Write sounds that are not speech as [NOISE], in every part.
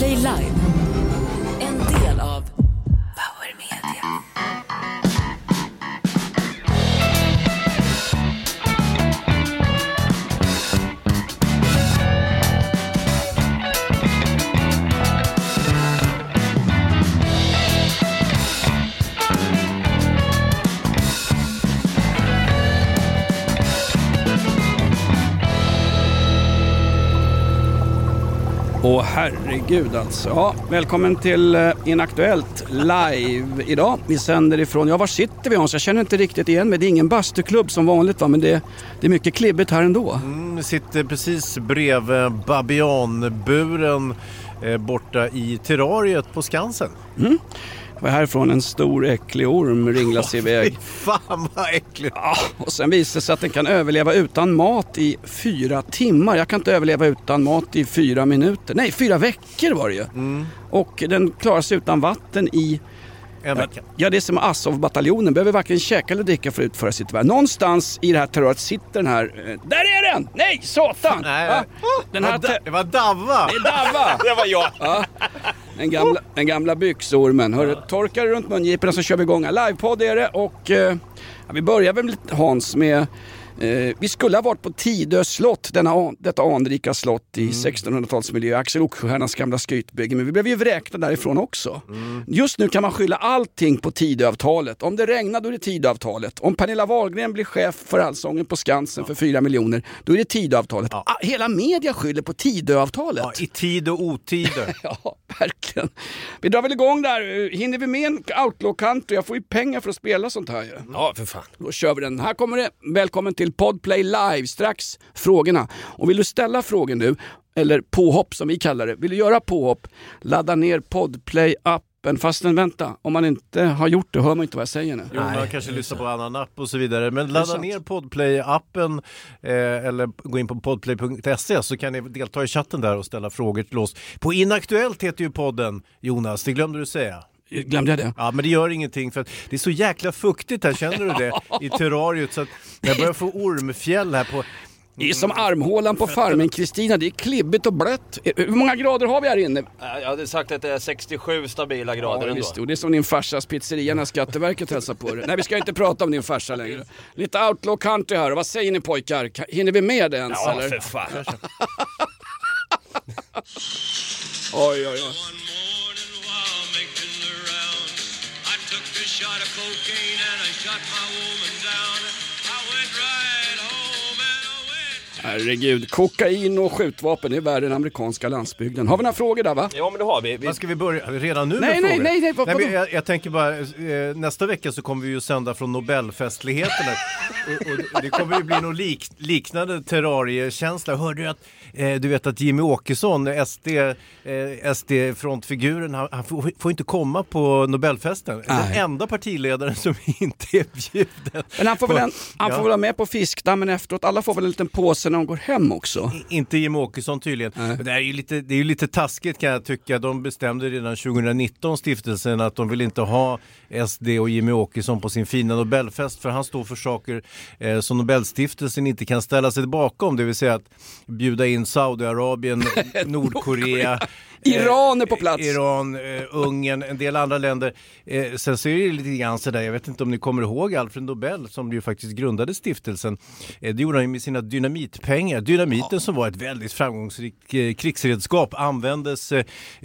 Podplay Live. En del av Power Media. Åh herregud alltså. Ja, välkommen till eh, Inaktuellt live idag. Vi sänder ifrån, ja var sitter vi Hans? Jag känner inte riktigt igen mig. Det är ingen bastuklubb som vanligt va, men det, det är mycket klibbigt här ändå. Mm, vi sitter precis bredvid Babianburen eh, borta i terrariet på Skansen. Och härifrån en stor äcklig orm ringlas iväg. Fan vad äckligt! Ja, och sen visar det sig att den kan överleva utan mat i fyra timmar. Jag kan inte överleva utan mat i fyra minuter. Nej, fyra veckor var det ju. Och den klarar sig utan vatten i En vecka. Ja, det är som Azov-bataljonen. Behöver varken käka eller dricka för att utföra sitt värv. Någonstans i det här terroriet sitter den här... eh, Där är den! Nej, satan! Nej, Va? Den här... det, var, te- Da- det var Davva! Det är Davva! [LAUGHS] Det var jag! Ja. Den gamla, den gamla byxormen. Hörru, torka dig runt mungiporna så kör vi igång. Livepodd är det och eh, ja, vi börjar väl lite Hans med Eh, vi skulle ha varit på Tidö slott, denna, detta anrika slott i 1600-talsmiljö, Axel Oxenstiernas gamla skrytbygge. Men vi blev ju vräkta därifrån också. Just nu kan man skylla allting på Tidöavtalet. Om det regnar då är det Tidöavtalet. Om Pernilla Wahlgren blir chef för Allsången på Skansen för 4 miljoner, då är det Tidöavtalet. Ah, Hela media skyller på Tidöavtalet. Ja, I tid och otider. [LAUGHS] Ja, verkligen. Vi drar väl igång där. Hinner vi med en outlaw-country? Jag får ju pengar för att spela sånt här ju. Ja, för fan. Då kör vi den. Här kommer det. Välkommen till Podplay Live. Strax frågorna. Och vill du ställa frågor nu, eller påhopp som vi kallar det. Vill du göra påhopp? Ladda ner Podplay-appen. Fastän vänta, om man inte har gjort det hör man inte vad jag säger nu. Jo, man kanske lyssnar på annan app och så vidare. Men ladda ner Podplay-appen eh, eller gå in på podplay.se så kan ni delta i chatten där och ställa frågor till oss. På Inaktuellt heter ju podden, Jonas, det glömde du säga. Glömde jag det? Ja men det gör ingenting för att det är så jäkla fuktigt här, känner du det? [LAUGHS] I terrariet så att jag börjar få ormfjäll här på... Det är som armhålan på farmen Kristina. Det är klibbigt och blött. Hur många grader har vi här inne? Jag hade sagt att det är 67 stabila grader Ja, ändå. visst. Och det är som din farsas pizzeria när Skatteverket hälsar på dig. Nej, vi ska inte prata om din farsa längre. Lite outlaw country här. Vad säger ni pojkar? Ka- Hinner vi med det ens Ja, eller? för fan. [LAUGHS] Oj, oj, oj. Shot of cocaine and I shot my woman down. I went right home and I went. Herregud, kokain och skjutvapen är värre än amerikanska landsbygden. Har vi några frågor där va? Ja men det har vi. vi Vad ska vi börja? Redan nu Nej, med nej, frågor? nej, nej, vad- men vadå? jag, jag tänker bara, eh, nästa vecka så kommer vi ju sända från Nobelfestligheterna. [LAUGHS] och, och det kommer ju bli någon lik, liknande terrariekänsla. Hörde du att, eh, du vet att Jimmy Åkesson, SD, eh, SD-frontfiguren, han, han får, får inte komma på Nobelfesten. Den Nej. enda partiledaren som [LAUGHS] inte är bjuden. Men han får väl, på- en, han Ja. får väl vara med på fiskdammen efteråt. Alla får väl en liten påse när de går hem också. Inte Jimmy Åkesson tydligen. Nej. Det, är ju lite, det är ju lite taskigt kan jag tycka. De bestämde redan 2019, stiftelsen, att de vill inte ha SD och Jimmy Åkesson på sin fina Nobelfest för han står för saker eh, som Nobelstiftelsen inte kan ställa sig bakom. Det vill säga att bjuda in Saudiarabien, [LAUGHS] Nordkorea. Eh, Iran är på plats. Iran, eh, Ungern, en del andra länder. Eh, sen så är det lite grann sådär, jag vet inte om ni kommer ihåg Alfred Nobel som ju faktiskt grundade stiftelsen. Det gjorde han ju med sina dynamitpengar. Dynamiten som var ett väldigt framgångsrikt krigsredskap användes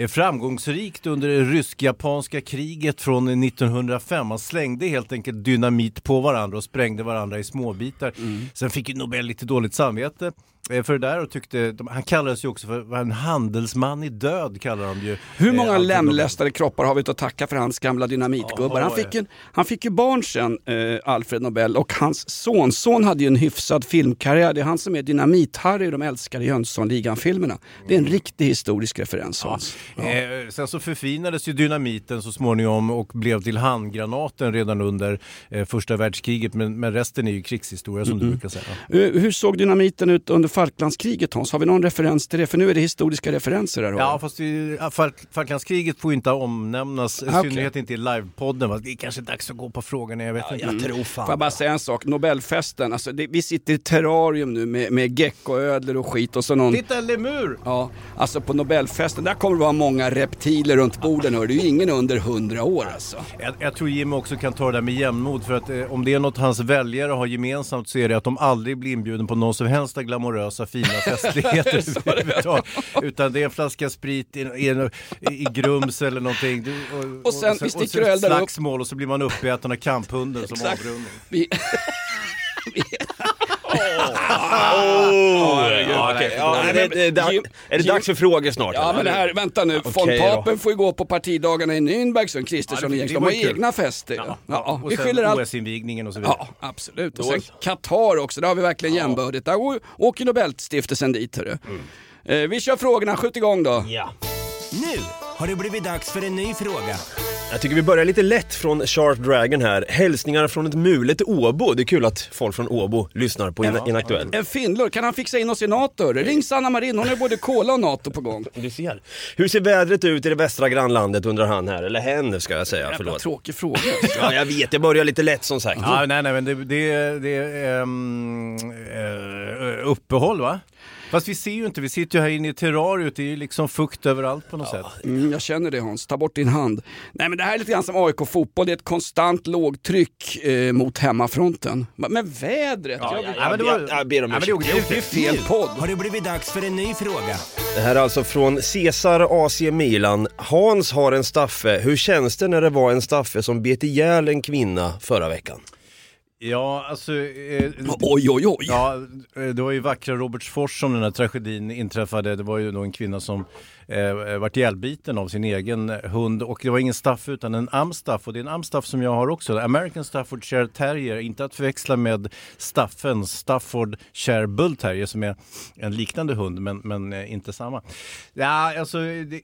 framgångsrikt under det rysk-japanska kriget från eh, 1905. Man slängde helt enkelt dynamit på varandra och sprängde varandra i småbitar. Sen fick ju Nobel lite dåligt samvete för det där och tyckte, de, han kallades ju också för en handelsman i död kallar de ju. Hur eh, många Nobel. lemlästade kroppar har vi att tacka för hans gamla dynamitgubbar? Ja, Han fick, ju, han fick ju barn sen, eh, Alfred Nobel, och hans sonson hade ju en hyfsad filmkarriär. Det är han som är Dynamit-Harry i de älskade Jönssonligan-filmerna. Det är en riktig historisk referens Hans. Ja. Eh, sen så förfinades ju dynamiten så småningom och blev till handgranaten redan under eh, första världskriget men, men resten är ju krigshistoria som du brukar säga. Eh, Hur såg dynamiten ut under Falklandskriget Hans? Har vi någon referens till det? För nu är det historiska referenser här. Ja, fast vi, Falk- Falklandskriget får ju inte omnämnas, i Ah, okej. synnerhet inte i livepodden. Det är kanske dags att gå på frågan, jag vet inte. Jag tror Får jag fan bara säga en sak? Nobelfesten, alltså det, vi sitter i terrarium nu med, med geckoödlor och skit och så någon... Titta, en lemur! Ja, alltså på Nobelfesten, där kommer det vara många reptiler runt borden hör. Ju ingen under 100 år alltså. Jag, jag tror Jimmy också kan ta det där med jämnmod för att eh, om det är något hans väljare har gemensamt så är det att de aldrig blir inbjuden på någon som helst glamorösa fina festligheter [LAUGHS] överhuvudtaget. Utan det är en flaska sprit i, i, i grums eller någonting. Du- Och sen, vi sticker och eldar upp. slagsmål och så blir man uppäten av kamphunden som avrundning. Vi, [LAUGHS] är det dags för frågor snart? ja eller? men det här, vänta nu, von Okej då. Papen får ju gå på partidagarna i Nürnberg som Kristersson Ja, och det De har egna fester. Ja. Ja, vi sen skyller allt. OS-invigningen och så vidare. Ja, absolut. Och Då sen. Qatar också, där har vi verkligen jämbördigt. Där åker Nobelstiftelsen dit hörru. Eh, vi kör frågorna, skjut igång då. Ja. Nu har det blivit dags för en ny fråga. Jag tycker vi börjar lite lätt från Sharp Dragon här. Hälsningar från ett mulet Åbo. Det är kul att folk från Åbo lyssnar på In- Inaktuell. En finnlor, kan han fixa in oss i NATO? hörru? Ring Sanna Marin, hon har både cola och NATO på gång. Du ser. Hur ser vädret ut i det västra grannlandet undrar han här, eller hen ska jag säga, Jävla förlåt. tråkig fråga. [LAUGHS] Ja, jag vet, jag börjar lite lätt som sagt. Ja, nej, nej, men det, det, det är um, uppehåll va? Fast vi ser ju inte, vi sitter ju här inne i terrariet, det är ju liksom fukt överallt på något sätt. Mm, jag känner det Hans, ta bort din hand. Nej men det här är lite grann som AIK fotboll, det är ett konstant lågtryck eh, mot hemmafronten. Men men vädret, Ja, jag, ja, Ja, men det jag, var- jag ber om Ja, det ursäkt. okej. det är fel podd. Har det blivit dags för en ny fråga? Det här är alltså från Cesar AC Milan. Hans har en staffe. Hur känns det när det var en staffe som bet ihjäl en kvinna förra veckan? Ja, alltså... Eh, Oj oj oj. Ja, eh, det var ju vackra Robertsfors som den här tragedin inträffade. Det var ju då en kvinna som eh, vart ihjälbiten av sin egen hund och det var ingen staff utan en amstaff och det är en amstaff som jag har också. American Staffordshire Terrier, inte att förväxla med staffen Staffordshire Bull Terrier som är en liknande hund men, men eh, inte samma. Ja, alltså det,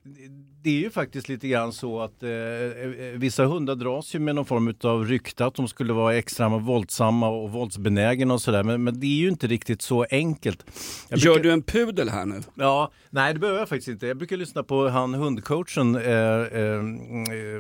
det är ju faktiskt lite grann så att eh, eh, vissa hundar dras ju med någon form av rykte att de skulle vara extra våldsamma och våldsbenägna och sådär men, men det är ju inte riktigt så enkelt. Jag Gör brukar- du en pudel här nu? Ja, nej det behöver jag faktiskt inte. Jag brukar lyssna på han hundcoachen, eh, eh,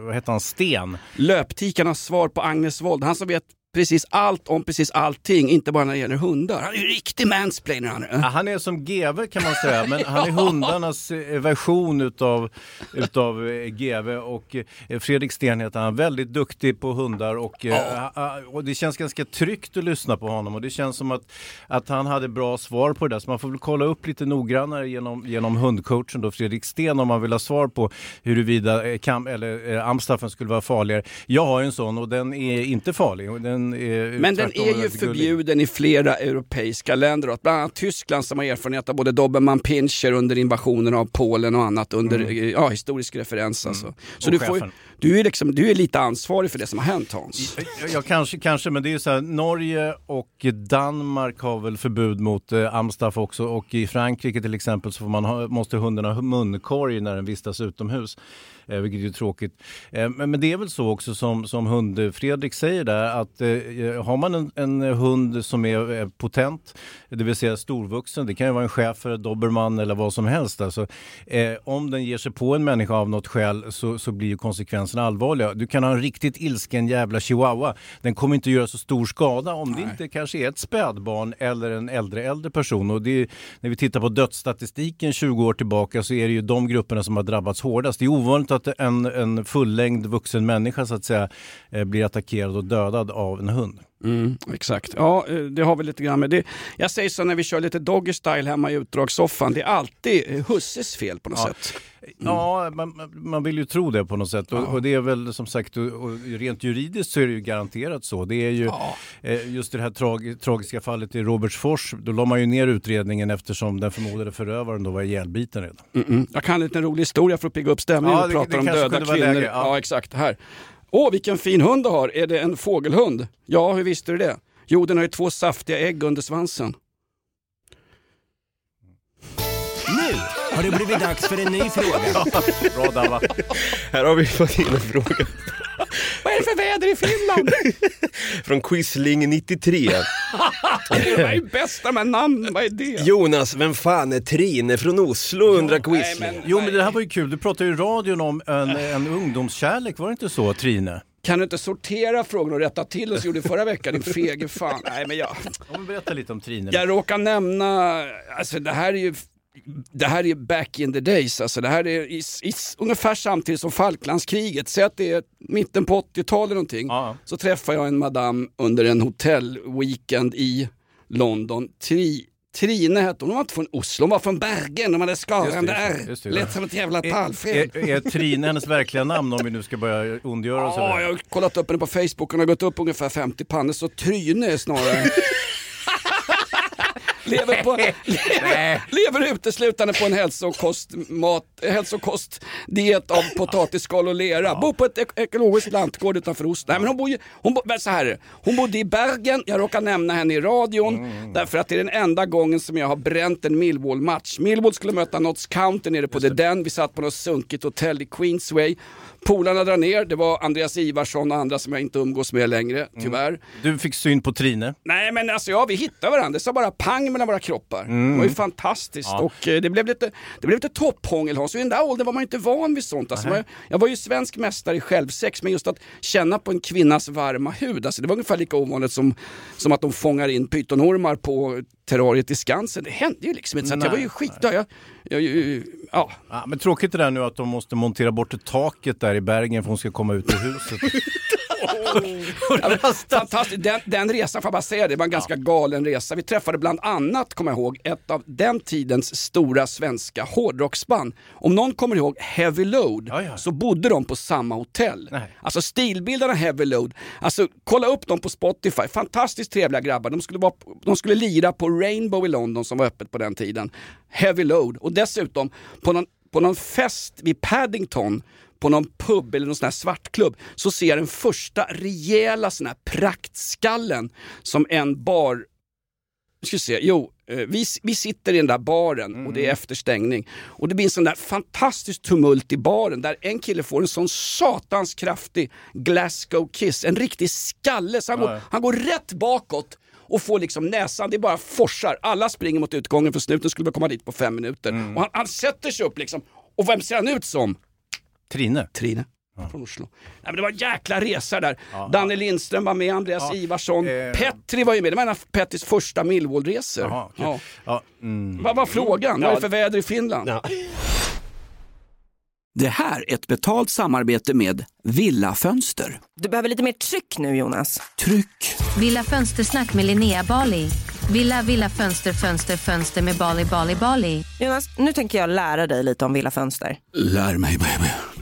vad heter han, Sten. Löptikarnas svar på Agnes Wold, han som vet precis allt om precis allting, inte bara när det gäller hundar. Han är ju riktig mansplainer han Ja. Han är som GV kan man säga, men han är [LAUGHS] hundarnas eh, version utav, utav eh, GV och eh, Fredrik Sten heter han, väldigt duktig på hundar och, ah, och det känns ganska tryggt att lyssna på honom och det känns som att, att han hade bra svar på det där så man får väl kolla upp lite noggrannare genom, genom hundcoachen då Fredrik Sten om man vill ha svar på huruvida kam, eller, eh, amstaffen skulle vara farligare. Jag har ju en sån och den är inte farlig. och Den är, Men den är ju gullig. förbjuden i flera europeiska länder. och Bland annat Tyskland som har erfarenhet av både dobermann pinscher under invasionen av Polen och annat under eh, ja, historisk referens. Alltså. Så Mm. du, Och får, ju- chefen du, är liksom, du är lite ansvarig för det som har hänt Hans. Ja, Ja, kanske, kanske, men det är ju så här, Norge och Danmark har väl förbud mot eh, amstaff också och i Frankrike till exempel så får man ha, måste hundarna ha munkorg när den vistas utomhus. Eh, vilket är ju tråkigt. Eh, men, men det är väl så också som, som hund-Fredrik eh, säger där att eh, eh, har man en, en hund som är eh, potent, det vill säga storvuxen, det kan ju vara en schäfer, dobermann eller vad som helst. Alltså, eh, om den ger sig på en människa av något skäl så, så blir ju konsekvensen konsekvenserna allvarliga. Du kan ha en riktigt ilsken jävla chihuahua. Den kommer inte göra så stor skada om det inte kanske är ett spädbarn eller en äldre äldre person. Och är, när vi tittar på dödsstatistiken 20 år tillbaka så är det ju de grupperna som har drabbats hårdast. Det är ovanligt att en, en fullängd vuxen människa så att säga eh, blir attackerad och dödad av en hund. Mm, exakt. Ja, eh, det har vi lite grann med det. Jag säger så när vi kör lite doggy style hemma i utdragssoffan. Det är alltid eh, husses fel på något Ja. sätt. Ja, man, man- vill ju tro det på något sätt. Och, och det är väl som sagt, och, och rent juridiskt så är det ju garanterat så. Det är ju eh, just det här trag, tragiska fallet i Robertsfors. Då la man ju ner utredningen eftersom den förmodade förövaren då var ihjälbiten redan. Mm-mm. Jag kan en liten rolig historia för att pigga upp stämningen Ja, och prata om döda kvinnor. läge, ja. ja. exakt. Här. Åh, vilken fin hund du har. Är det en fågelhund? Ja, hur visste du det? Jo, den har ju två saftiga ägg under svansen. Nu har det blivit dags för en ny fråga. [LAUGHS] Bra Dava. Här har vi fått in en fråga. Vad är är det för väder i Finland? [LAUGHS] Från Quisling 93. Det är bästa med namn, vad är det? Jonas, vem fan är Trine från Oslo undrar nej, Quisling. men- Jo men det här var ju kul, du pratade ju i radion om en, en ungdomskärlek, var det inte så Trine? Kan du inte sortera frågorna och rätta till oss gjorde förra veckan, din fege fan. Nej men jag, Ja, men berätta lite om Trine. jag råkar nämna, alltså det här är ju det här är back in the days, alltså det här är i, i, ungefär samtidigt som Falklandskriget. Säg att det är mitten på 80-talet någonting. Ja. Så träffar jag en madam under en hotellweekend i London. Tri, Trine hette hon, hon var inte från Oslo, hon var från Bergen, de hade skarande R. just det. Lät som ett jävla Är, tallfel. är, är Trine hennes verkliga namn om vi nu ska börja ondgöra oss Ja, jag har kollat upp henne på Facebook, hon har gått upp ungefär 50 pannor, så Tryne är snarare... lever, på, lever, lever uteslutande på en hälsokost, mat, hälsokostdiet av potatisskal och lera. Bor på ett ek- ekologiskt lantgård utanför Oslo. Nej, men hon, bor ju, hon, bo, så här, hon bodde i Bergen, jag råkar nämna henne i radion därför att det är den enda gången som jag har bränt en Millwall-match. Millwall skulle möta Notts County nere på The Den, vi satt på något sunkigt hotell i Queensway. Polarna drar ner, det var Andreas Ivarsson och andra som jag inte umgås med längre, tyvärr. Du fick syn på Trine. Nej men alltså ja, vi hittade varandra. Det sa bara pang mellan våra kroppar. Det var ju fantastiskt och eh, det blev lite, det blev lite topphångel Hans. I den där åldern var man inte van vid sånt. Alltså, man, jag var ju svensk mästare i självsex men just att känna på en kvinnas varma hud, alltså, det var ungefär lika ovanligt som, som att de fångar in pytonormar på terrariet i Skansen. Det hände ju liksom inte. Så att jag var ju Nej, skit... Jag, jag, jag, ja. Ja, men tråkigt det där nu att de måste montera bort taket där i Bergen för hon ska komma ut ur huset. [LAUGHS] Fantastiskt. Den, den resan, får jag bara säga, det var en ganska galen resa. Vi träffade bland annat, kommer jag ihåg, ett av den tidens stora svenska hårdrocksband. Om någon kommer ihåg Heavy Load Ja, ja. så bodde de på samma hotell. Nej. Alltså stilbildarna Heavy Load, alltså kolla upp dem på Spotify, fantastiskt trevliga grabbar. De skulle, vara, de skulle lira på Rainbow i London som var öppet på den tiden. Heavy Load och dessutom på någon, på någon fest vid Paddington på någon pub eller någon sån här svartklubb så ser jag den första rejäla sån här praktskallen som en bar vi ska se, jo, eh, vi, vi sitter i den där baren och det är efter stängning. Och det blir en sån där fantastisk tumult i baren där en kille får en sån satans kraftig Glasgow kiss, en riktig skalle. Så han, går, han går rätt bakåt och får liksom näsan, det bara forsar. Alla springer mot utgången för snuten skulle komma dit på fem minuter. Och han, han sätter sig upp liksom. Och vem ser han ut som? Trine. Trine. Från Oslo. Nej, men det var en jäkla resa där. Danne Lindström var med, Andreas Ivarsson, Eh. Petri var ju med. Det var en av Petris första Millwall-resor. Okej. ja. Ja, mm. Vad var frågan? Vad är det för väder i Finland? Ja. Det här är ett betalt samarbete med Villa Fönster. Du behöver lite mer tryck nu Jonas. Tryck! Villa Fönstersnack med Linnea Bali. Villa, villa, fönster, fönster, fönster med Bali, Bali, Bali. Jonas, nu tänker jag lära dig lite om Villa Fönster. Lär mig baby.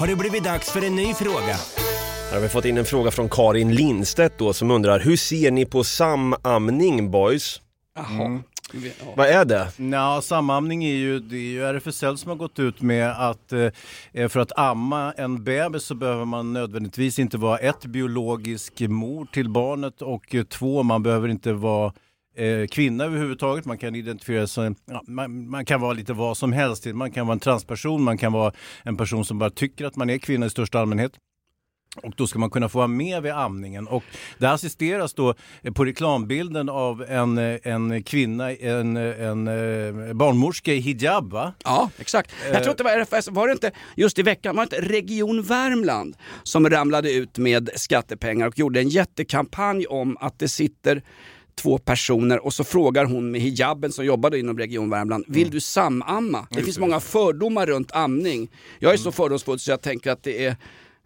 har det blivit dags för en ny fråga. Här har vi fått in en fråga från Karin Lindstedt då som undrar, hur ser ni på samamning boys? Jaha. Ja. Vad är det? Ja, samamning är ju, det är ju RFSL som har gått ut med att eh, för att amma en bebis så behöver man nödvändigtvis inte vara ett biologisk mor till barnet och eh, två, man behöver inte vara eh, kvinna överhuvudtaget. Man kan identifiera sig, ja, man, man kan vara lite vad som helst. Man kan vara en transperson, man kan vara en person som bara tycker att man är kvinna i största allmänhet. Och då ska man kunna få vara med vid amningen. Och det assisteras då eh, på reklambilden av en, eh, en kvinna, en, eh, en, en barnmorska i hijab va? Ja, exakt. Jag tror att det var RFS, var det inte just i veckan, var det inte Region Värmland som ramlade ut med skattepengar och gjorde en jättekampanj om att det sitter två personer och så frågar hon med hijaben som jobbade inom Region Värmland, vill du samamma? Det finns många fördomar runt amning. Jag är så fördomsfull så jag tänker att det är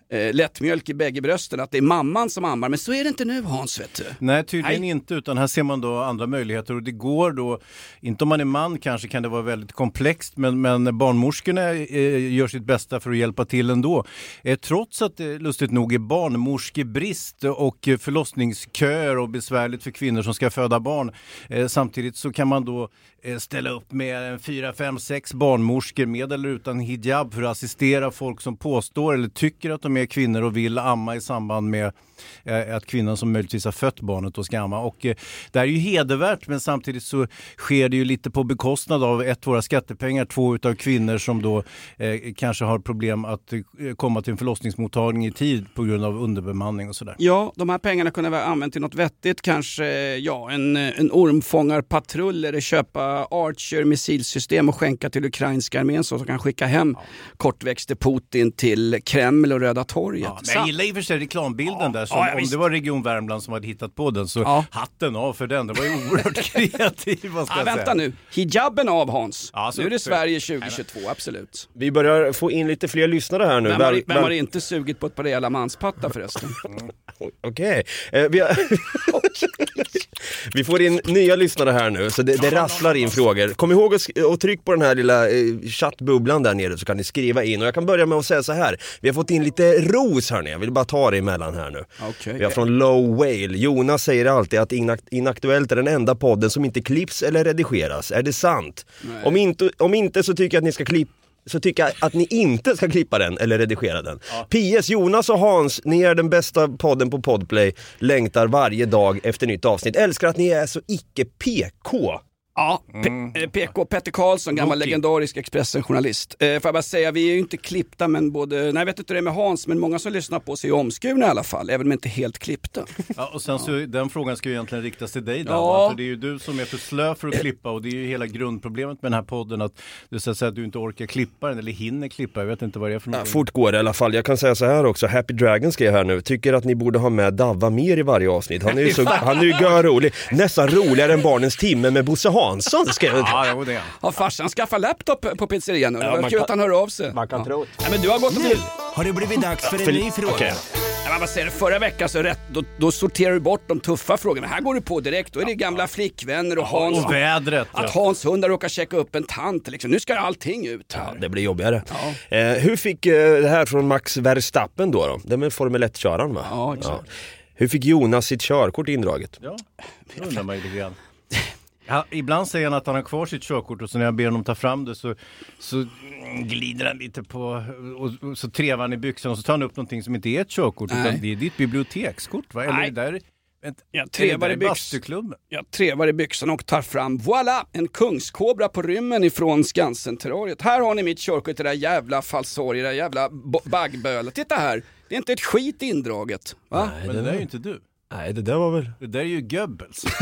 eh, lättmjölk i bägge brösten, att det är mamman som ammar. Men så är det inte nu Hans vet du. Nej, tydligen inte, utan här ser man då andra möjligheter och det går då, inte om man är man kanske kan det vara väldigt komplext, men, men barnmorskorna eh, gör sitt bästa för att hjälpa till ändå. Eh, trots att det lustigt nog är barnmorskebrist och förlossningsköer och besvärligt för kvinnor som ska föda barn. Eh, samtidigt så kan man då Eh, ställa upp med en fyra, fem, sex barnmorskor med eller utan hijab för att assistera folk som påstår eller tycker att de är kvinnor och vill amma i samband med eh, att kvinnan som möjligtvis har fött barnet då ska amma. Och eh, det här är ju hedervärt men samtidigt så sker det ju lite på bekostnad av ett, våra skattepengar, två utav kvinnor som då eh, kanske har problem att eh, komma till en förlossningsmottagning i tid på grund av underbemanning och sådär. Ja, de här pengarna kunde vi ha använt till något vettigt. Kanske ja, en, en ormfångarpatrull eller köpa Archer missilsystem och skänka till ukrainska armén så att de kan skicka hem kortväxte Putin till Kreml och Röda torget. Ja, men jag gillar i och för sig reklambilden där. Som, Ja, ja, om visst. det var Region Värmland som hade hittat på den så Ja. hatten av för den. Det var ju oerhört [LAUGHS] kreativ. Vad ska Ah, jag vänta säga. nu, hijaben av Hans. Ja, så- nu är det så- Sverige 2022, absolut. Vi börjar få in lite fler lyssnare här nu. Vem har, vem har ver- inte sugit på ett par rejäla manspattar förresten? [LAUGHS] Okej, eh, vi, har... [LAUGHS] vi får in nya lyssnare här nu, så det, det rasslar in frågor. Kom ihåg att och tryck på den här lilla eh, chattbubblan där nere så kan ni skriva in. Och jag kan börja med att säga så här. vi har fått in lite ros här nere, jag vill bara ta det emellan här nu. Okej. Vi har från Low Whale, Jonas säger alltid att Inakt- Inaktuellt är den enda podden som inte klipps eller redigeras. Är det sant? Om inte, om inte så tycker jag att ni ska klippa så tycker jag att ni inte ska klippa den eller redigera den. PS Jonas och Hans, ni är den bästa podden på Podplay. Längtar varje dag efter nytt avsnitt. Älskar att ni är så icke PK. Ja, P- eh, PK Petter Karlsson, gammal Rookie. legendarisk Expressen-journalist. Eh, får jag bara säga, vi är ju inte klippta men både, nej jag vet inte hur det är med Hans, men många som lyssnar på oss är ju omskurna i alla fall, även om inte helt klippta. [LAUGHS] Ja, och sen så, den frågan ska ju egentligen riktas till dig Dava, Ja. för det är ju du som är för slö för att klippa och det är ju hela grundproblemet med den här podden att du så att, säga, att du inte orkar klippa den eller hinner klippa, jag vet inte vad det är för Ja, något. fort går det i alla fall. Jag kan säga så här också, Happy Dragon skrev här nu, tycker att ni borde ha med Davva mer i varje avsnitt. Han är ju, så, han är ju görrolig. Nästan roligare än Barnens timme med Bosse Hansson skrev Ja, jo, det är han. Har farsan skaffat laptop på pizzerian nu? Ja, det man kan- att han hör av sig. Man kan tro Nej, men du har gått och Nu har det blivit dags för en ny fråga. Nej, men vad säger du? Förra veckan så rätt, då, då sorterar du bort de tuffa frågorna. Här går du på direkt. Då är det gamla flickvänner och Hans... Och vädret. Att ja. Hans hundar råkar checka upp en tant liksom. Nu ska allting ut här. Det blir jobbigare. Eh, hur fick eh, det här från Max Verstappen då? då? Det är med Formel 1-köraren va? Ja, exakt. Hur fick Jonas sitt körkort indraget? Ja, det undrar man ju lite grann. Ja, ibland säger han att han har kvar sitt körkort och så när jag ber honom ta fram det så, så glider han lite på och, och så trevar han i byxan och så tar han upp någonting som inte är ett körkort Nej. utan det är ditt bibliotekskort va? Eller Nej. det där, vänta, Jag trevar i byx-? Jag trevar i byxorna och tar fram, voilà, en kungskobra på rymmen ifrån Skansen-terrariet. Här har ni mitt körkort, det där jävla falsariet, det där jävla baggbölet. Titta här, det är inte ett skit indraget. Va? Men det där är ju inte du. Nej, det där var väl... Det där är ju Goebbels. [LAUGHS]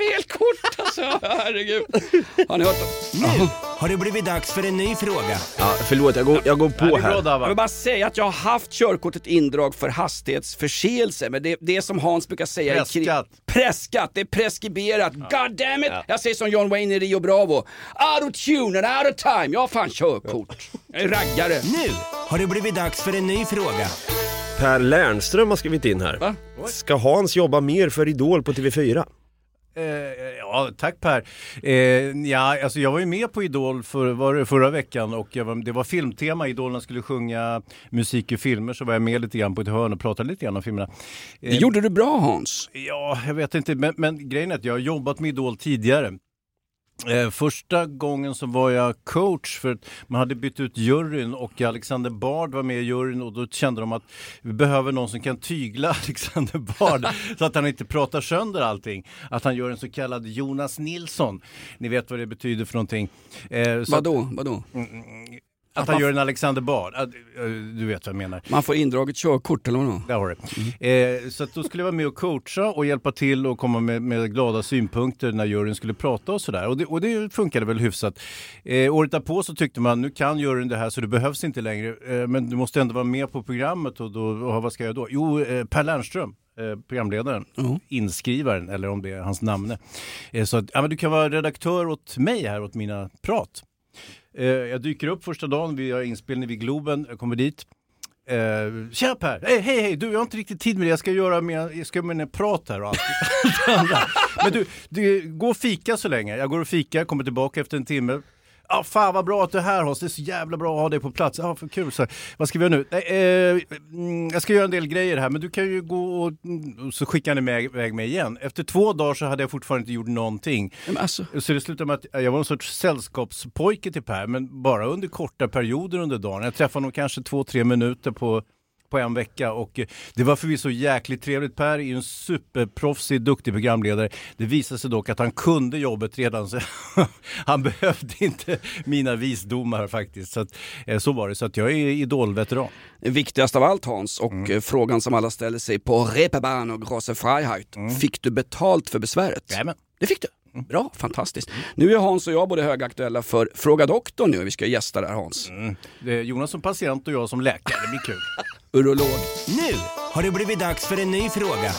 Fel kort alltså? [LAUGHS] herregud. Har ni hört dem? Nu har det blivit dags för en ny fråga. Ja, förlåt, jag går, jag går på här. Jag vill bara säga att jag har haft körkortet indrag för hastighetsförseelse, men det, det är som Hans brukar säga... i kri- Presskatt. Presskatt, det är preskriberat. God damn it! Jag säger som John Wayne i Rio Bravo. Out of tune and out of time. Jag har fan körkort. Jag är raggare. Nu har det blivit dags för en ny fråga. Per Lernström har skrivit in här. Va? Ska Hans jobba mer för Idol på TV4? Eh, ja, tack Per. Eh, ja, alltså jag var ju med på Idol för, förra veckan och var, det var filmtema. Idolerna skulle sjunga musik i filmer så var jag med lite grann på ett hörn och pratade lite grann om filmerna. Det gjorde du bra Hans. Ja, jag vet inte, men, men grejen är att jag har jobbat med Idol tidigare. Eh, första gången så var jag coach för att man hade bytt ut juryn och Alexander Bard var med i juryn och då kände de att vi behöver någon som kan tygla [LAUGHS] Alexander Bard så att han inte pratar sönder allting. Att han gör en så kallad Jonas Nilsson. Ni vet vad det betyder för någonting. Eh, så Vadå? Vadå? Att, att han gör en Alexander Bard. Att, du vet vad jag menar. Man får indraget körkort eller vadå? Där har du. Eh, så att då skulle jag vara med och coacha och hjälpa till och komma med, med glada synpunkter när juryn skulle prata och sådär. Och det, och det funkade väl hyfsat. Eh, året därpå så tyckte man nu kan juryn det här så det behövs inte längre. Eh, men du måste ändå vara med på programmet och, då, och vad ska jag då? Jo, eh, Per Lernström. eh, Programledaren, inskrivaren eller om det är hans namn. Eh, så att, ja, men du kan vara redaktör åt mig här, åt mina prat. Eh, jag dyker upp första dagen, vi har inspelning vid Globen, jag kommer dit. Eh, Tja Per! Hej hej hej! Du jag har inte riktigt tid med det, jag ska göra med, jag ska en prat här och allt. [LAUGHS] Men du, du, gå och fika så länge. Jag går och fikar, kommer tillbaka efter en timme. Ja, fan vad bra att du är här Hans, det är så jävla bra att ha dig på plats. Ja, för kul. Så, vad ska vi göra nu? Eh, mm, jag ska göra en del grejer här, men du kan ju gå och, mm, och så skickar han iväg mig igen. Efter två dagar så hade jag fortfarande inte gjort någonting. Alltså, Så det slutade med att jag var en sorts sällskapspojke till Per, men bara under korta perioder under dagen. Jag träffade honom kanske två, tre minuter på på en vecka och eh, det var förvisso jäkligt trevligt. Per är ju en superproffsig, duktig programledare. Det visade sig dock att han kunde jobbet redan så [LAUGHS] han behövde inte mina visdomar faktiskt. Så, att, eh, så var det, så att jag är idolveteran. viktigast av allt Hans och eh, frågan som alla ställer sig på Reeperbahn och Große Freiheit. Fick du betalt för besväret? Jajamän. Det fick du. Bra, fantastiskt. Nu är Hans och jag både högaktuella för Fråga doktorn nu. Vi ska gästa där Hans. Det är Jonas som patient och jag som läkare, det blir kul. [LAUGHS] Urolog. Nu har det blivit dags för en ny fråga.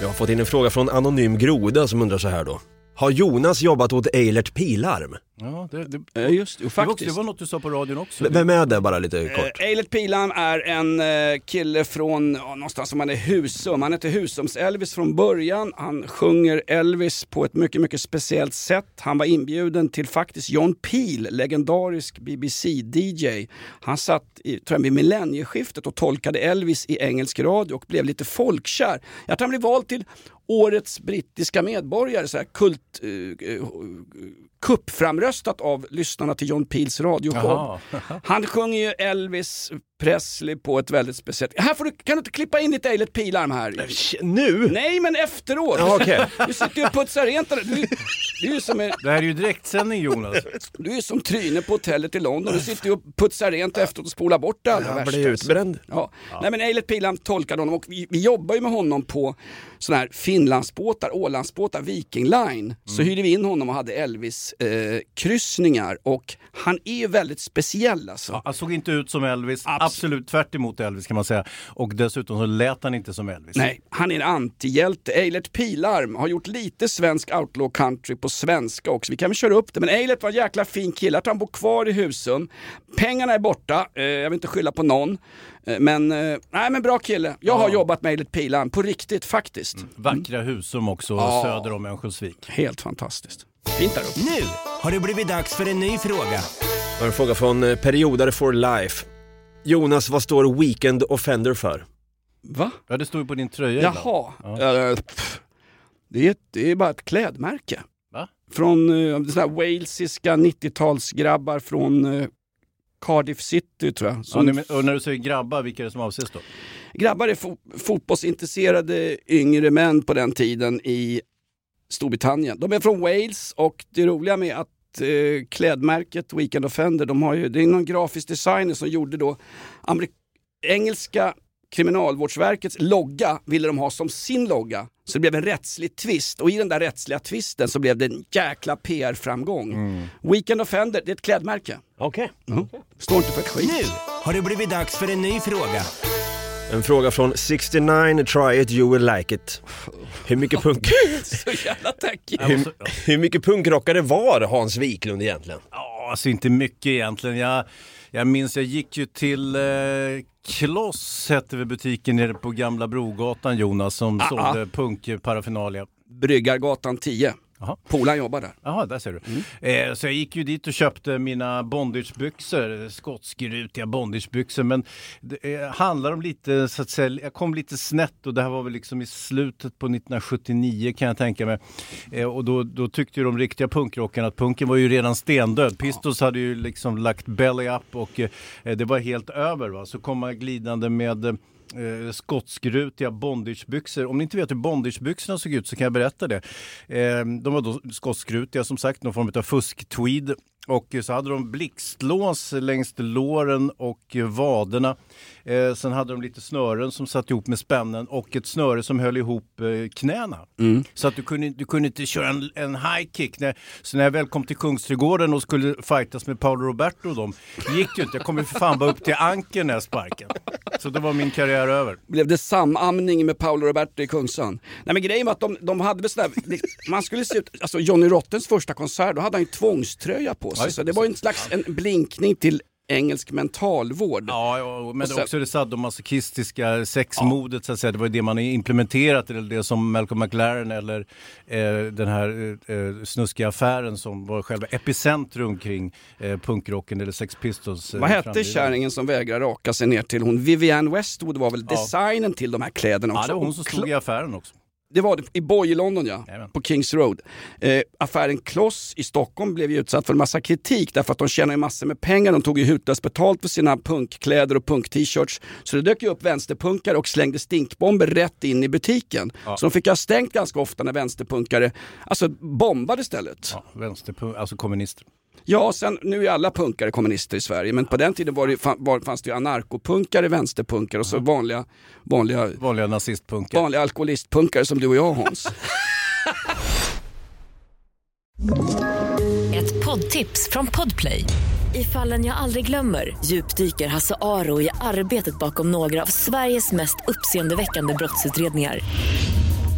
Jag har fått in en fråga från Anonym Groda som undrar så här då. Har Jonas jobbat åt Eilert Pilarm? Ja, det, det, Eh, Just det, jo, det, var, faktiskt. det var något du sa på radion också. Vem är det bara lite kort? Eh, Eilert Pilarm är en eh, kille från ja, någonstans som han är Husum. Han heter Husums-Elvis från början. Han sjunger Elvis på ett mycket, mycket speciellt sätt. Han var inbjuden till faktiskt John Peel, legendarisk BBC-DJ. Han satt i, tror jag, vid millennieskiftet och tolkade Elvis i engelsk radio och blev lite folkkär. Jag tror han blev vald till årets brittiska medborgare, så här kult, eh, eh, kuppframröstat av lyssnarna till John Peels radioshow. Han sjunger ju Elvis Presley på ett väldigt speciellt... Här får du, kan du inte klippa in lite Eilert Pilarm här? Nu? Nej, men efteråt! Ja, okej. Du sitter ju och putsar rent där. Du, du, är ju som, en- Det här är ju direktsändning Jonas. du är som Tryne på hotellet i London. Du sitter ju och putsar rent efteråt och spolar bort det allra Han värsta. blir utbränd. Ja. Nej men Eilert Pilarm tolkade honom och vi, vi jobbar ju med honom på sådana här Finlandsbåtar, Ålandsbåtar, Viking Line. Så hyrde vi in honom och hade Elvis eh, kryssningar och han är ju väldigt speciell alltså. Ja, han såg inte ut som Elvis, Abs- absolut tvärt emot Elvis kan man säga. Och dessutom så lät han inte som Elvis. Nej, han är en antihjälte. Eilert Pilarm har gjort lite svensk outlaw country på svenska också. Vi kan väl köra upp det. Men Eilert var en jäkla fin kille. Att han bor kvar i Husum. Pengarna är borta. Eh, jag vill inte skylla på någon. Eh, men, eh, nej men bra kille. Jag har jobbat med Eilert Pilarm på riktigt faktiskt. Vackra Husum också, Ja. söder om Örnsköldsvik. Helt fantastiskt. Fint där uppe. Nu har det blivit dags för en ny fråga. En fråga från Periodare for Life. Jonas, vad står Weekend Offender för? Va? Ja, det står ju på din tröja. Jaha. Eh, pff. det, är, ett- det är bara ett klädmärke. Va? Från uh, såna här walesiska 90-talsgrabbar från eh, Cardiff City tror jag. Ja, Som ni- och när du säger grabbar, vilka är det som avses då? Grabbar är fo- fotbollsintresserade yngre män på den tiden i Storbritannien. De är från Wales och det roliga med att eh, klädmärket Weekend Offender, de har ju, det är någon grafisk designer som gjorde då Amerik- engelska kriminalvårdsverkets logga ville de ha som sin logga. Så det blev en rättslig twist och i den där rättsliga twisten så blev det en jäkla PR-framgång. Weekend Offender, det är ett klädmärke. Okej. Står inte för ett skit. Nu har det blivit dags för en ny fråga. En fråga från 69, try it you will like it. Hur mycket punk... [LAUGHS] Så jävla tacky. hur, hur mycket punkrockare var Hans Wiklund egentligen? Ja, alltså inte mycket egentligen. Jag, jag minns, jag gick ju till eh, Kloss, hette väl butiken nere på Gamla Brogatan Jonas, som Ah, sålde punkparaphernalia. Bryggargatan 10. Polaren jobbar där. Jaha, där ser du. Eh, så jag gick ju dit och köpte mina bondagebyxor, skotskrutiga bondagebyxor. Men det eh, handlar om lite, så att säga, jag kom lite snett och det här var väl liksom i slutet på 1979 kan jag tänka mig. Eh, och då, då tyckte ju de riktiga punkrockarna att punken var ju redan stendöd. Pistols hade ju liksom lagt belly up och eh, det var helt över. Va? Så kom man glidande med eh, skotskrutiga bondagebyxor. Om ni inte vet hur bondagebyxorna såg ut så kan jag berätta det. Eh, de var då skotskrutiga som sagt, någon form av fusk-tweed. Och så hade de blixtlås längs låren och vaderna. Eh, sen hade de lite snören som satt ihop med spännen och ett snöre som höll ihop eh, knäna. Så att du kunde, du kunde inte köra en, en high kick. När, så när jag väl kom till Kungsträdgården och skulle fightas med Paolo Roberto och dem, gick ju inte. Jag kom ju för fan bara upp till ankeln när jag sparken. Så då var min karriär över. Blev det samamning med Paolo Roberto i Kungsan? Nej men grejen var att de, de hade väl sådär, man skulle se ut, alltså Johnny Rottens första konsert, då hade han ju tvångströja på sig. Ja, så det var en slags en blinkning till engelsk mentalvård. Ja, ja men sen- också det sadomasochistiska sexmodet så att säga. Det var ju det man implementerat, eller det som Malcolm McLaren eller eh, den här eh, snuskiga affären som var själva epicentrum kring eh, punkrocken eller Sex Pistols. eh, Vad hette kärringen som vägrade raka sig ner till hon? Vivienne Westwood var väl Ja. designen till de här kläderna Ja, också. det var hon som stod i affären också. Det var det, i Boy i London ja, Jajamän. på Kings Road. Eh, affären Kloss i Stockholm blev ju utsatt för en massa kritik därför att de tjänar ju massor med pengar. De tog ju hutlöst betalt för sina punkkläder och punk-t-shirts. Så det dök ju upp vänsterpunkare och slängde stinkbomber rätt in i butiken. Så de fick ha stängt ganska ofta när vänsterpunkare alltså, bombade stället. Ja. Ja, vänsterpunk, alltså kommunister. Sen, nu är alla punkare kommunister i Sverige men på den tiden var det, var, fanns det ju anarkopunkare, vänsterpunkare och så vanliga, vanliga, Vanliga nazistpunkar. vanliga alkoholistpunkare som du och jag Hans. [LAUGHS] Ett poddtips från Podplay. I fallen jag aldrig glömmer djupdyker Hasse Aro i arbetet bakom några av Sveriges mest uppseendeväckande brottsutredningar.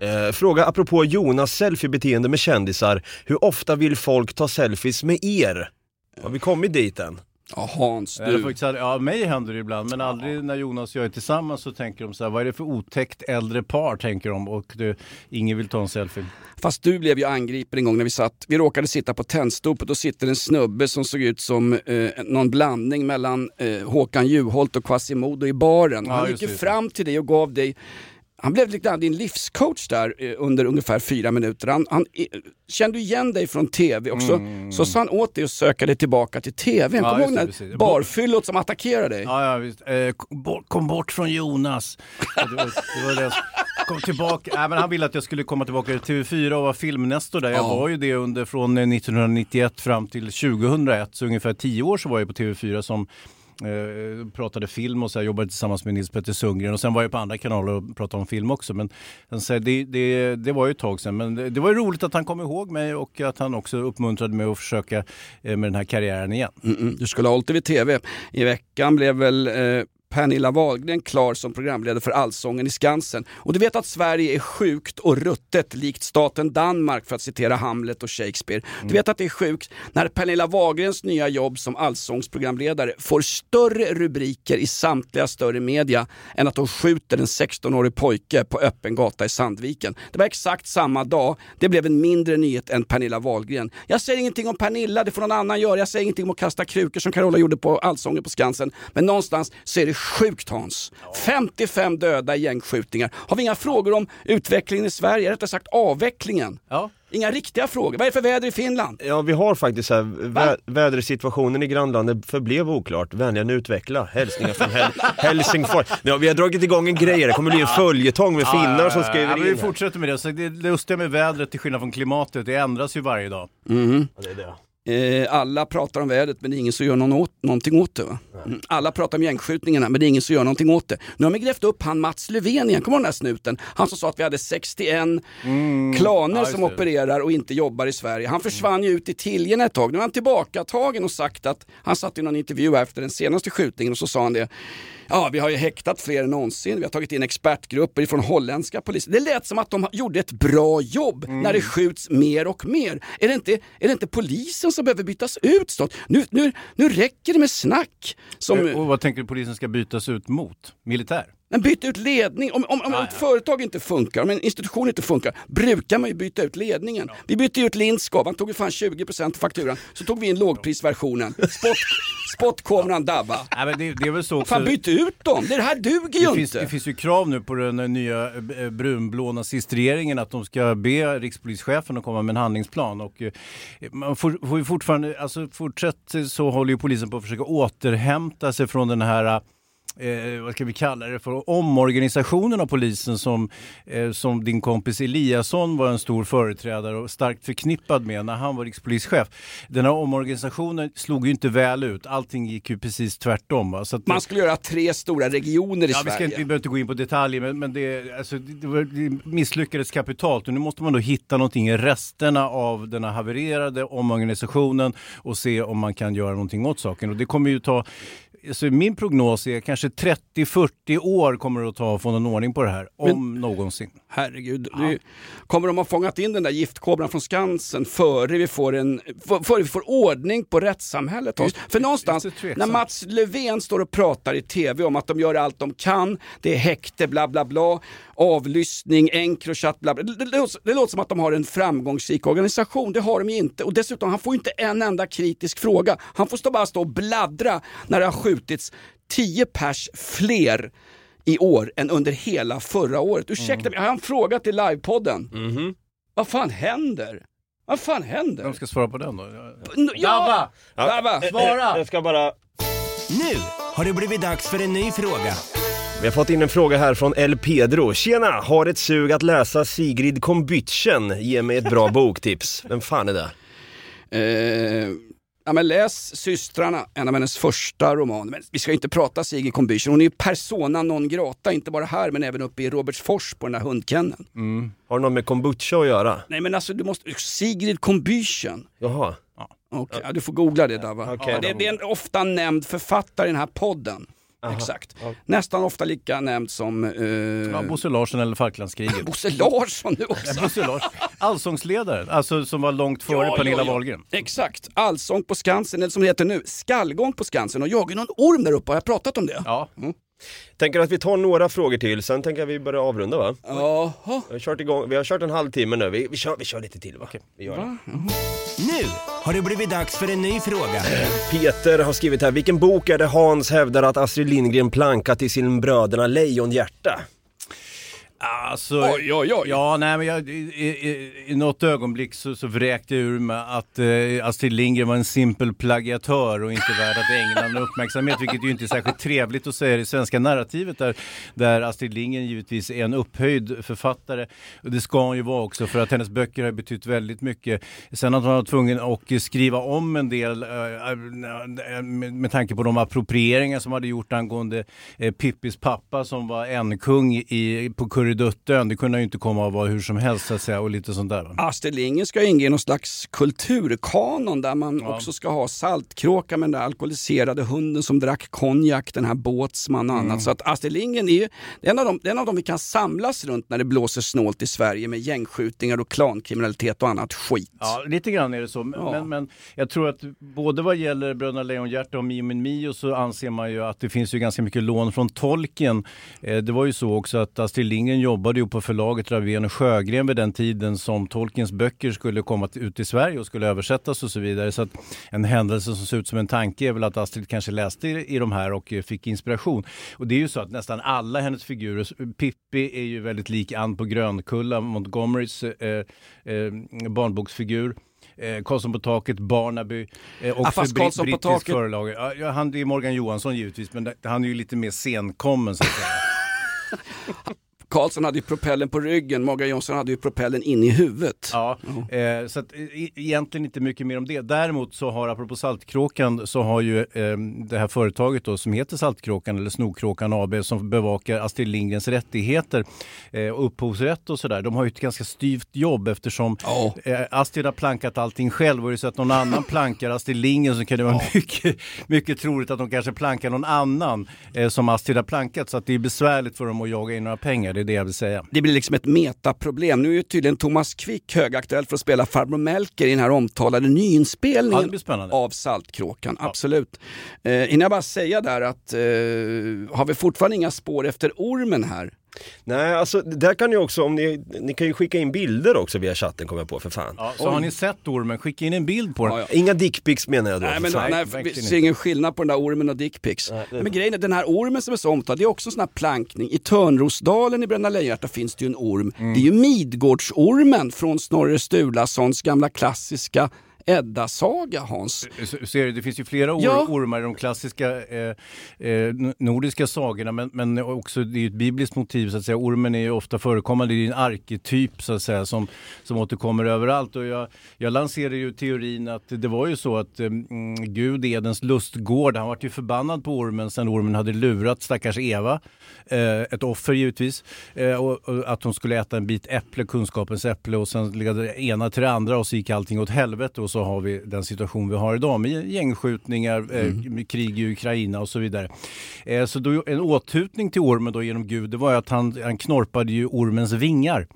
Eh, fråga apropå Jonas selfiebeteende med kändisar. Hur ofta vill folk ta selfies med er? Har vi kommit dit än? Ja, Hans, Eller du. faktiskt, ja, mig händer det ibland, men aldrig när Jonas och jag är tillsammans så tänker de så här, vad är det för otäckt äldre par tänker de och det, ingen vill ta en selfie. Fast du blev ju angripen en gång när vi satt, vi råkade sitta på Tennstopet och sitter en snubbe som såg ut som eh, någon blandning mellan eh, Håkan Juholt och Quasimodo i baren. Ja, Han gick ju fram till dig och gav dig han blev lite grann din livscoach där eh, under ungefär fyra minuter. Han, han eh, kände igen dig från TV också. Så sa han åt dig att söka dig tillbaka till TV. Ja, Kommer du ihåg det, barfyllot som attackerade dig? Ja, ja visst. Eh, kom, bort, från Jonas. Det var, det var det. Kom tillbaka. Äh, men han ville att jag skulle komma tillbaka till TV4 och vara filmnestor där. Jag Ja. var ju det under från eh, 1991 fram till 2001, så ungefär tio år så var jag på TV4 som eh, pratade film och så här, jobbade tillsammans med Nils Petter Sundgren och sen var jag på andra kanaler och pratade om film också. Men så här, det, det, det var ju ett tag sedan men det, det var ju roligt att han kom ihåg mig och att han också uppmuntrade mig att försöka eh, med den här karriären igen. Mm-mm, du skulle ha hållit dig vid TV. I veckan blev väl eh, Pernilla Wahlgren klar som programledare för Allsången i Skansen. Och du vet att Sverige är sjukt och ruttet likt staten Danmark för att citera Hamlet och Shakespeare. Du vet att det är sjukt när Pernilla Wahlgrens nya jobb som allsångsprogramledare får större rubriker i samtliga större media än att hon skjuter en 16-årig pojke på öppen gata i Sandviken. Det var exakt samma dag. Det blev en mindre nyhet än Pernilla Wahlgren. Jag säger ingenting om Pernilla, det får någon annan göra. Jag säger ingenting om att kasta krukor som Carola gjorde på Allsången på Skansen. Men någonstans så är det sjukt Hans. 55 döda i gängskjutningar. Har vi inga frågor om utvecklingen i Sverige? Rättare sagt avvecklingen. Ja, Inga riktiga frågor. Vad är det för väder i Finland? Ja, vi har faktiskt här, vä vädersituationen i grannlandet förblev oklart. Vänligen utveckla. Hälsningar från Hel [LAUGHS] Helsingfors. Ja, vi har dragit igång en grej det kommer bli en följetong med finnar som skriver ja, men in. Vi fortsätter med det. Så det lustiga med vädret till skillnad från klimatet, det ändras ju varje dag. Mhm. Ja, det är det. Eh, alla pratar om vädret men det är ingen som gör någon åt, någonting åt det. Mm. Alla pratar om gängskjutningarna men det är ingen som gör någonting åt det. Nu har man grävt upp han Mats Löfven igen, kommer du den här snuten? Han som sa att vi hade 61 klaner Ja, som det. opererar och inte jobbar i Sverige. Han försvann ju ut i Tiljen ett tag. Nu är han tillbakatagen och sagt att, han satt i någon intervju efter den senaste skjutningen och så sa han det. Ja, vi har ju häktat fler än någonsin. Vi har tagit in expertgrupper från holländska polisen. Det lät som att de gjorde ett bra jobb Mm. när det skjuts mer och mer. Är det inte, är det inte polisen som behöver bytas ut snart? Nu, nu, nu räcker det med snack. Som, Eh, Och vad tänker du polisen ska bytas ut mot? Militär? Men byt ut ledning. Om, om, om ett företag inte funkar, om en institution inte funkar, brukar man ju byta ut ledningen. Vi bytte ut Lindskov, han tog ju fan 20% av fakturan. Så tog vi in lågprisversionen. Spot, spotkameran Dabba. Nej, men det, det är väl så också. Fan byt ut dem, det här duger ju det finns, inte. det finns ju krav nu på den eh, nya eh, brunblå nazistregeringen att de ska be rikspolischefen att komma med en handlingsplan. Och eh, man får, får ju fortfarande, alltså fortsätt så håller ju polisen på att försöka återhämta sig från den här Eh, vad ska vi kalla det för, omorganisationen av polisen som, eh, som din kompis Eliasson var en stor företrädare och starkt förknippad med när han var rikspolischef. Den här omorganisationen slog ju inte väl ut, allting gick ju precis tvärtom. Va? Så att, Man skulle göra tre stora regioner i Ja, vi, ska Sverige. inte, vi behöver inte gå in på detaljer, men, men det, alltså, det, var, det misslyckades kapitalt. Och nu måste man då hitta någonting i resterna av den här havererade omorganisationen och se om man kan göra någonting åt saken. Och det kommer ju ta Alltså min prognos är kanske 30-40 år kommer det att ta att få någon ordning på det här, om någonsin. Herregud, det, kommer de ha fångat in den där giftkobran från Skansen före vi får, en, för- före vi får ordning på rättssamhället? Oss? För någonstans, när Mats Löfven står och pratar i tv om att de gör allt de kan, det är häkte, bla bla bla, avlyssning, Encrochat, bla bla. Det, det, låter, det låter som att de har en framgångsrik organisation, det har de ju inte. Och dessutom, han får inte en enda kritisk fråga. Han får stå, bara stå och bladdra när det har skjutits 10 pers fler i år än under hela förra året. Ursäkta mig, jag har en fråga till livepodden. Vad fan händer? Vad fan händer? Vem ska svara på den då? Ja! Dabba! Svara! Jag ska bara... Nu har det blivit dags för en ny fråga. Vi har fått in en fråga här från El Pedro. Tjena! Har ett sug att läsa Sigrid Kombytchen. Ge mig ett bra [LAUGHS] boktips. Vem fan är det? Eh, ja, men läs Systrarna, en av hennes första romaner. Men vi ska inte prata Sigrid Combüchen, hon är ju persona non grata, inte bara här men även uppe i Robertsfors på den där hundkenneln. Har det något med kombucha att göra? Nej men alltså du måste, Sigrid Combüchen. Jaha. Okej, ja, du får googla det Dava. Okej. ja, det, det är en ofta nämnd författare i den här podden. Exakt. Nästan ofta lika nämnd som eh, Ja, Bosse Larsson eller Falklandskriget. [LAUGHS] Bosse Larsson nu också. Ja, Bosse Larsson. Allsångsledaren, alltså som var långt före Ja, Pernilla ja, ja. Wahlgren. Exakt, Allsång på Skansen, eller som det heter nu, Skallgång på Skansen. Och jag är någon orm där uppe, har jag pratat om det? Ja. Tänker att vi tar några frågor till, sen tänker jag vi börjar avrunda va? Jaha. Vi har kört, igång, vi har kört en halvtimme nu, vi, vi, kör, vi kör lite till va? Vi gör det. Nu har det blivit dags för en ny fråga. [CLEARS THROAT] Peter har skrivit här, vilken bok är det Hans hävdar att Astrid Lindgren plankat i sin Bröderna Lejonhjärta? Alltså, Oj, oj, oj. Ja, nej, men jag, i, i, i något ögonblick så, så vräkte jag ur mig att eh, Astrid Lindgren var en simpel plagiatör och inte värd att ägna någon uppmärksamhet, vilket ju inte är särskilt trevligt att säga i det svenska narrativet där, där Astrid Lindgren givetvis är en upphöjd författare. Och det ska hon ju vara också för att hennes böcker har betytt väldigt mycket. Sen att hon var tvungen att skriva om en del eh, eh, med, med tanke på de approprieringar som hade gjort angående eh, Pippis pappa som var en kung i, på Kurreduttön. Det kunde ju inte komma att vara hur som helst så att säga och lite sånt där. Astrid Lindgren ska ingå i någon slags kulturkanon där man Ja. också ska ha Saltkråka med den där alkoholiserade hunden som drack konjak, den här Båtsman och annat. Mm. Så att Astrid Lindgren är ju en av, är en av dem vi kan samlas runt när det blåser snålt i Sverige med gängskjutningar och klankriminalitet och annat skit. Ja, lite grann är det så. Men, Ja. men, men jag tror att både vad gäller Bröderna Lejonhjärta och Mio min Mio så anser man ju att det finns ju ganska mycket lån från tolken. Eh, det var ju så också att Astrid Lindgren Lindgren jobbade ju på förlaget Ravén och Sjögren vid den tiden som Tolkiens böcker skulle komma ut till Sverige och skulle översättas och så vidare. Så att en händelse som ser ut som en tanke är väl att Astrid kanske läste i, i de här och eh, fick inspiration. Och det är ju så att nästan alla hennes figurer, Pippi är ju väldigt lik Ann på Grönkulla, Montgomerys eh, eh, barnboksfigur. Eh, Karlsson på taket, Barnaby, eh, också fast bri- Karlsson på brittisk taket- förlag. Ja, han det är Morgan Johansson givetvis, men han är ju lite mer senkommen så att säga. [LAUGHS] Karlsson hade ju propellen på ryggen, Morgan Johansson hade ju propellen in i huvudet. Ja, eh, så att, e- egentligen inte mycket mer om det. Däremot så har, apropå Saltkråkan, så har ju eh, det här företaget då som heter Saltkråkan eller Snokråkan AB som bevakar Astrid Lindgrens rättigheter eh, och upphovsrätt och sådär. De har ju ett ganska styvt jobb eftersom eh, Astrid har plankat allting själv och är det så att någon annan [LAUGHS] plankar Astrid Lindgren så kan det vara mycket, mycket troligt att de kanske plankar någon annan eh, som Astrid har plankat så att det är besvärligt för dem att jaga in några pengar, det är det jag vill säga. Det blir liksom ett metaproblem. Nu är ju tydligen Thomas Quick högaktuell för att spela farbror Melker i den här omtalade Ja, nyinspelningen spännande. av Saltkråkan. Absolut. Eh, hinner jag bara säga där att eh, har vi fortfarande inga spår efter ormen här? Nej, alltså där kan ni också, om ni, ni kan ju skicka in bilder också via chatten kommer jag på för fan. Ja, så har ni sett ormen, skicka in en bild på den. Ja, ja. Inga dickpics menar jag då. Nej, men fan. nej, vi inte. ser ingen skillnad på den där ormen och dickpics. Men grejen är, den här ormen som är så omtalad, det är också en sån här plankning. I Törnrosdalen i Bröderna Lejonhjärta finns det ju en orm. Mm. Det är ju Midgårdsormen från Snorre Sturlasons gamla klassiska Edda-saga, Hans. Så- Ser du, det finns ju flera or- Ja. ormar i de klassiska eh, eh, nordiska sagorna men, men också det är ju ett bibliskt motiv så att säga. Ormen är ju ofta förekommande, det är en arketyp så att säga som, som återkommer överallt. Och jag, jag lanserar ju teorin att det var ju så att eh, mm, Gud, Edens lustgård, han var ju förbannad på ormen sen ormen hade lurat stackars Eva, eh, ett offer givetvis, eh, och, och att hon skulle äta en bit äpple, kunskapens äpple och sen ledde det ena till det andra och så gick allting åt helvete och så har vi den situation vi har idag med gängskjutningar, eh, med krig i Ukraina och så vidare. Eh, så då, en åthutning till ormen då genom Gud, det var ju att han, han knorpade ju ormens vingar.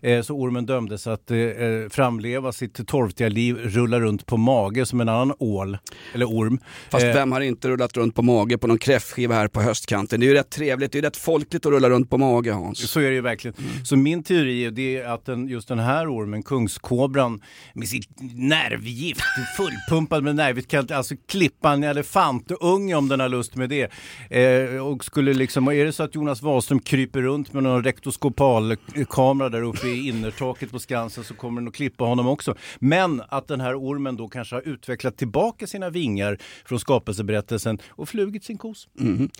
Eh, så ormen dömdes att eh, eh, framleva sitt torftiga liv, rulla runt på mage som en annan ål, eller orm. Fast Eh, vem har inte rullat runt på mage på någon kräftskiva här på höstkanten? Det är ju rätt trevligt, det är ju rätt folkligt att rulla runt på mage Hans. Så är det ju verkligen. Så min teori är att den, just den här ormen, kungskobran, med sitt nervgift, fullpumpad med nervgift, kan alltså klippa en elefantunge om den har lust med det. Eh, och skulle liksom, är det så att Jonas Wahlström kryper runt med någon rektoskopalkamera där uppe i innertaket på Skansen så kommer den att klippa honom också. Men att den här ormen då kanske har utvecklat tillbaka sina vingar från skapelseberättelsen och flugit sin kos. Mhm.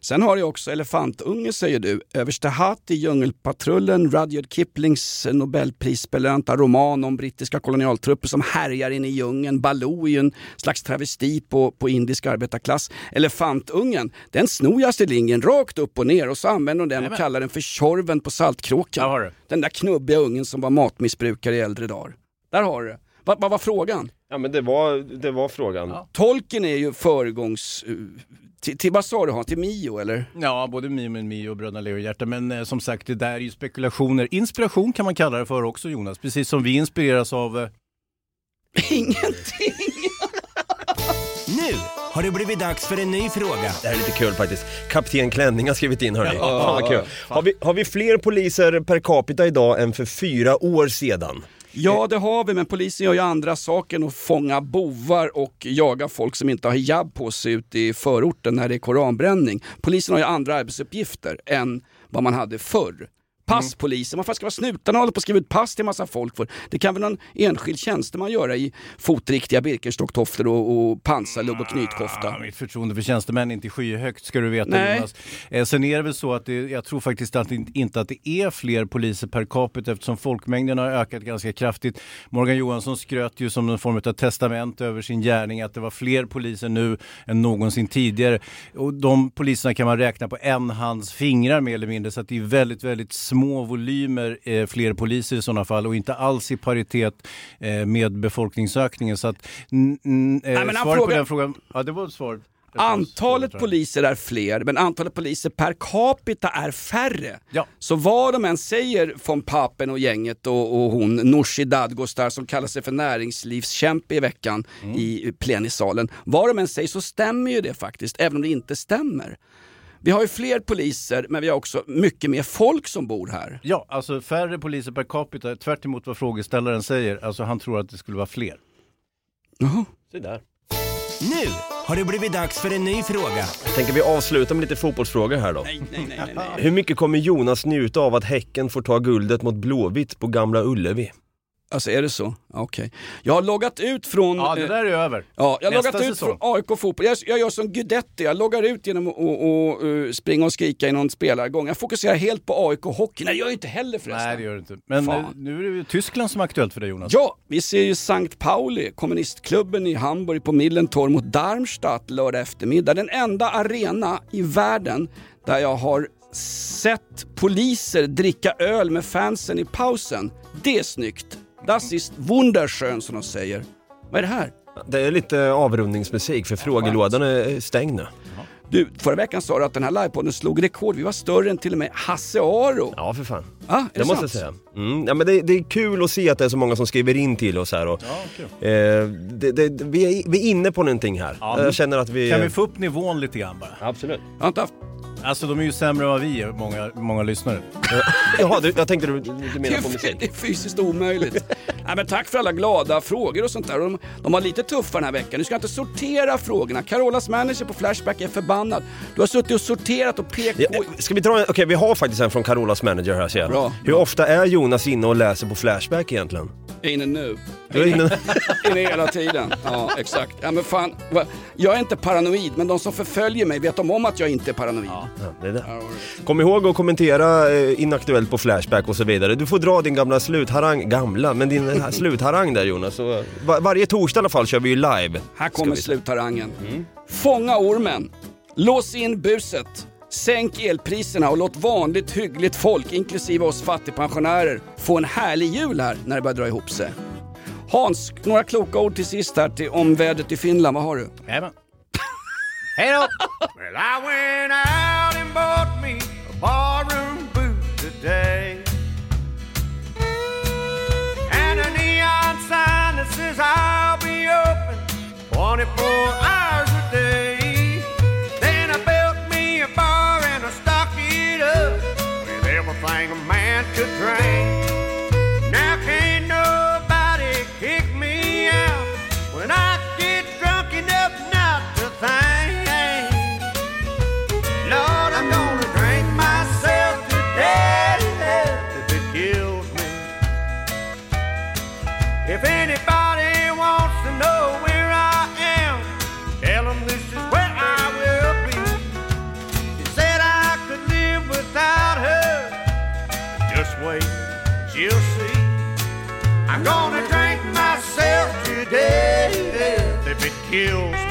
Sen har du också elefantunge säger du. Överste Hatt i Djungelpatrullen, Rudyard Kiplings nobelprisbelönta roman om brittiska kolonialtrupper som härjar inne i djungeln. Baloo är ju en slags travesti på, på indisk arbetarklass. Elefantungen, den snor jag Astrid Lindgren rakt upp och ner och så använder hon den och kallar den för Tjorven på Saltkråkan. Där har du. Den där knubbiga ungen som var matmissbrukare i äldre dagar. Där har du det. Vad vad var frågan? Ja men det var, det var frågan. Tolken är ju föregångs... eh, Till, till vad sa du Hans? Till Mio eller? Ja, både Mio med Mio och Bröderna Lejonhjärta. Men eh, som sagt, det där är ju spekulationer. Inspiration kan man kalla det för också Jonas. Precis som vi inspireras av... Eh... Ingenting! [LAUGHS] Nu har det blivit dags för en ny fråga. Det här är lite kul faktiskt. Kapten Klänning har skrivit in hörni. Ja. Fan vad kul. Har vi, har vi fler poliser per capita idag än för fyra år sedan? Ja det har vi, men polisen gör ju andra saker än att fånga bovar och jaga folk som inte har hijab på sig ute i förorten när det är koranbränning. Polisen har ju andra arbetsuppgifter än vad man hade förr. Passpolisen, varför ska vara snutarna hålla på att skriva ut pass till en massa folk för? Det kan väl någon enskild tjänsteman göra i fotriktiga Birkenstocktofflor och, och pansarlubb och knytkofta? Ja, mitt förtroende för tjänstemän är inte skyhögt ska du veta Nej. Jonas. Eh, sen är det väl så att det, jag tror faktiskt att det, inte att det är fler poliser per capita eftersom folkmängden har ökat ganska kraftigt. Morgan Johansson skröt ju som en form av testament över sin gärning att det var fler poliser nu än någonsin tidigare. Och de poliserna kan man räkna på en hands fingrar mer eller mindre så att det är väldigt, väldigt små volymer eh, fler poliser i sådana fall och inte alls i paritet eh, med befolkningsökningen. Så att mm, mm, eh, Nej, svaret på frågar- den frågan, ja det var ett svar. Antalet poliser är fler, men antalet poliser per capita är färre. Ja. Så vad de än säger von Papen och gänget och, och hon Nooshi Dadgostar som kallar sig för näringslivskämpe i veckan i plenisalen. Vad de än säger så stämmer ju det faktiskt, även om det inte stämmer. Vi har ju fler poliser men vi har också mycket mer folk som bor här. Ja, alltså färre poliser per capita, tvärt emot vad frågeställaren säger. Alltså han tror att det skulle vara fler. Jaha. Se där. Nu har det blivit dags för en ny fråga. Tänker vi avslutar med lite fotbollsfrågor här då. Nej, nej, nej, nej, nej. Hur mycket kommer Jonas njuta av att Häcken får ta guldet mot Blåvitt på Gamla Ullevi? Alltså är det så? Okej. Jag har loggat ut från... Ja, det eh, där är över. Ja, jag har Nästa loggat ut säsong. från AIK fotboll. Jag, jag gör som Guidetti, jag loggar ut genom att och, och, eh, springa och skrika i någon spelargång. Jag fokuserar helt på AIK hockey. Nej, det gör jag inte heller förresten. Nej, det gör det inte. Men Fan. eh, nu är det ju Tyskland som är aktuellt för dig Jonas. Ja, vi ser ju Sankt Pauli, kommunistklubben i Hamburg på Millentor mot Darmstadt lördag eftermiddag. Den enda arena i världen där jag har sett poliser dricka öl med fansen i pausen. Det är snyggt. Das ist wunderschön som de säger. Vad är det här? Det är lite avrundningsmusik för frågelådan är stängd nu. Du, förra veckan sa du att den här livepodden slog rekord. Vi var större än till och med Hasse Aro. Ja, för fan. Ah, är Det, det måste jag säga. Mm. Ja, men det, det är kul att se att det är så många som skriver in till oss här. Och, eh, det, det, vi, är, vi är inne på någonting här. Ja, jag känner att vi... Kan vi få upp nivån lite grann bara? Absolut. Jag har inte haft... Alltså de är ju sämre än vad vi är, många, många lyssnare. [LAUGHS] Jaha, du, jag tänkte du, du Det menar på musik. det är fysiskt omöjligt. Nej, men tack för alla glada frågor och sånt där. De, de har lite tuffa den här veckan. Du ska inte sortera frågorna. Carolas manager på Flashback är förbannad. Du har suttit och sorterat och pekat Ja, på... ska vi dra en, okej vi har faktiskt en från Carolas manager här ser jag. Bra. Hur ofta är Jonas inne och läser på Flashback egentligen? Jag är inne nu. Är inne... [LAUGHS] Inne hela tiden. Ja, exakt. Ja, men fan. Jag är inte paranoid, men de som förföljer mig vet om om att jag inte är paranoid. Ja, det är det. Kom ihåg att kommentera eh, Inaktuellt på Flashback och så vidare. Du får dra din gamla slutharang, gamla, men din eh, [LAUGHS] slutharang där Jonas. Så, var, varje torsdag i alla fall kör vi ju live. Här kommer slutharangen. Fånga ormen. Lås in buset. Sänk elpriserna och låt vanligt hyggligt folk, inklusive oss fattigpensionärer, få en härlig jul här när det börjar dra ihop sig. Hans, några kloka ord till sist här till, om vädret i Finland. Vad har du? Jajamän. Hej då! Well, I went out and bought me a barroom boot today. Neon sign that says I'll be open 24 hours a day. Then I built me a bar and I stocked it up with everything a man could drink. skills.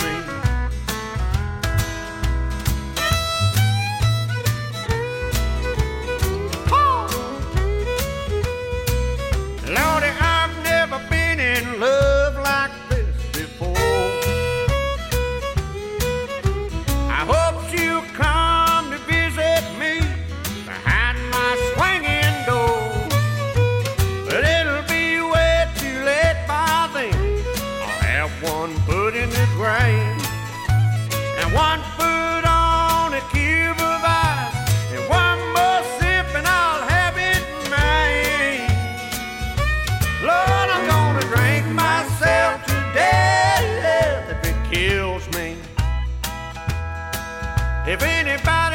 If anybody